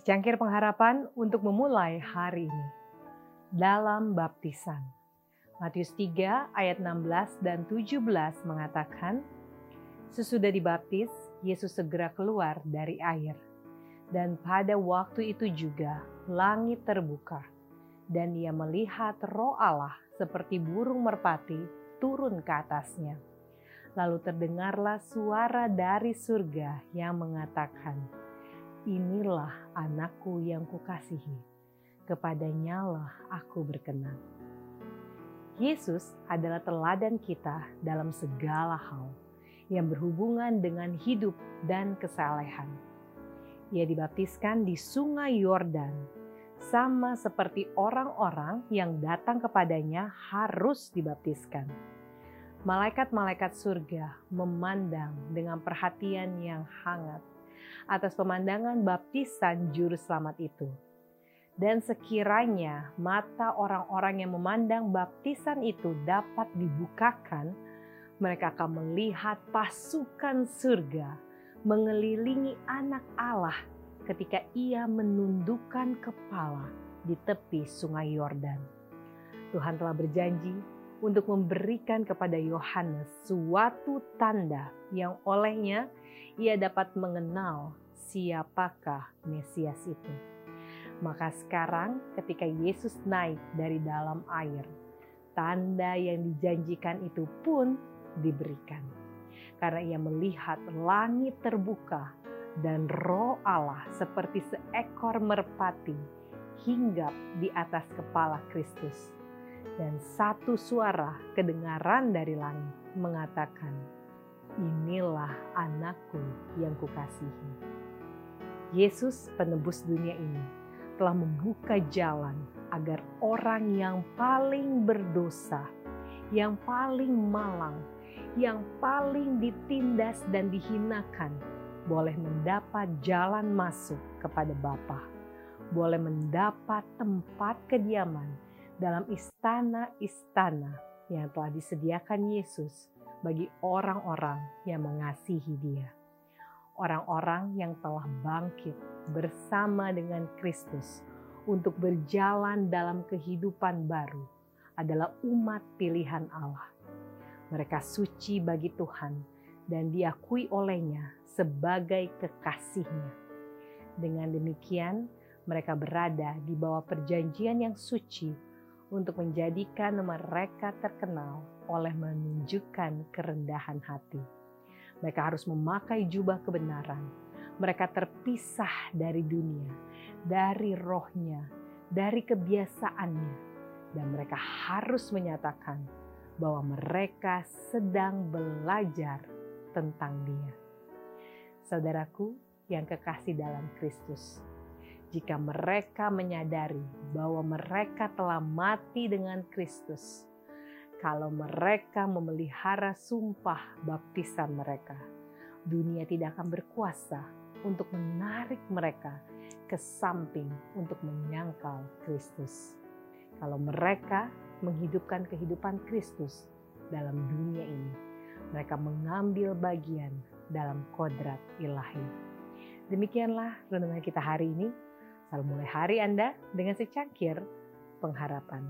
Secangkir pengharapan untuk memulai hari ini. Dalam baptisan. Matius 3 ayat 16 dan 17 mengatakan, Sesudah dibaptis, Yesus segera keluar dari air. Dan pada waktu itu juga langit terbuka dan ia melihat roh Allah seperti burung merpati turun ke atasnya. Lalu terdengarlah suara dari surga yang mengatakan, Inilah anakku yang kukasihi, kepadanya lah aku berkenan. Yesus adalah teladan kita dalam segala hal yang berhubungan dengan hidup dan kesalehan. Ia dibaptiskan di sungai Yordan, sama seperti orang-orang yang datang kepadanya harus dibaptiskan. Malaikat-malaikat surga memandang dengan perhatian yang hangat atas pemandangan baptisan juru selamat itu. Dan sekiranya mata orang-orang yang memandang baptisan itu dapat dibukakan, mereka akan melihat pasukan surga mengelilingi anak Allah ketika ia menundukkan kepala di tepi sungai Yordan. Tuhan telah berjanji untuk memberikan kepada Yohanes suatu tanda yang olehnya ia dapat mengenal siapakah Mesias itu. Maka sekarang ketika Yesus naik dari dalam air, tanda yang dijanjikan itu pun diberikan. Karena ia melihat langit terbuka dan roh Allah seperti seekor merpati hinggap di atas kepala Kristus. Dan satu suara kedengaran dari langit mengatakan, inilah anakku yang kukasihi. Yesus penebus dunia ini telah membuka jalan agar orang yang paling berdosa, yang paling malang, yang paling ditindas dan dihinakan boleh mendapat jalan masuk kepada Bapa, boleh mendapat tempat kediaman dalam istana-istana yang telah disediakan Yesus bagi orang-orang yang mengasihi Dia. Orang-orang yang telah bangkit bersama dengan Kristus untuk berjalan dalam kehidupan baru adalah umat pilihan Allah. Mereka suci bagi Tuhan dan diakui olehnya sebagai kekasihnya. Dengan demikian, mereka berada di bawah perjanjian yang suci untuk menjadikan mereka terkenal oleh menunjukkan kerendahan hati. Mereka harus memakai jubah kebenaran. Mereka terpisah dari dunia, dari rohnya, dari kebiasaannya, dan mereka harus menyatakan bahwa mereka sedang belajar tentang Dia. Saudaraku yang kekasih dalam Kristus, jika mereka menyadari bahwa mereka telah mati dengan Kristus, kalau mereka memelihara sumpah baptisan mereka, dunia tidak akan berkuasa untuk menarik mereka ke samping untuk menyangkal Kristus. Kalau mereka menghidupkan kehidupan Kristus dalam dunia ini, mereka mengambil bagian dalam kodrat ilahi. Demikianlah renungan kita hari ini. Selalu mulai hari Anda dengan secangkir pengharapan.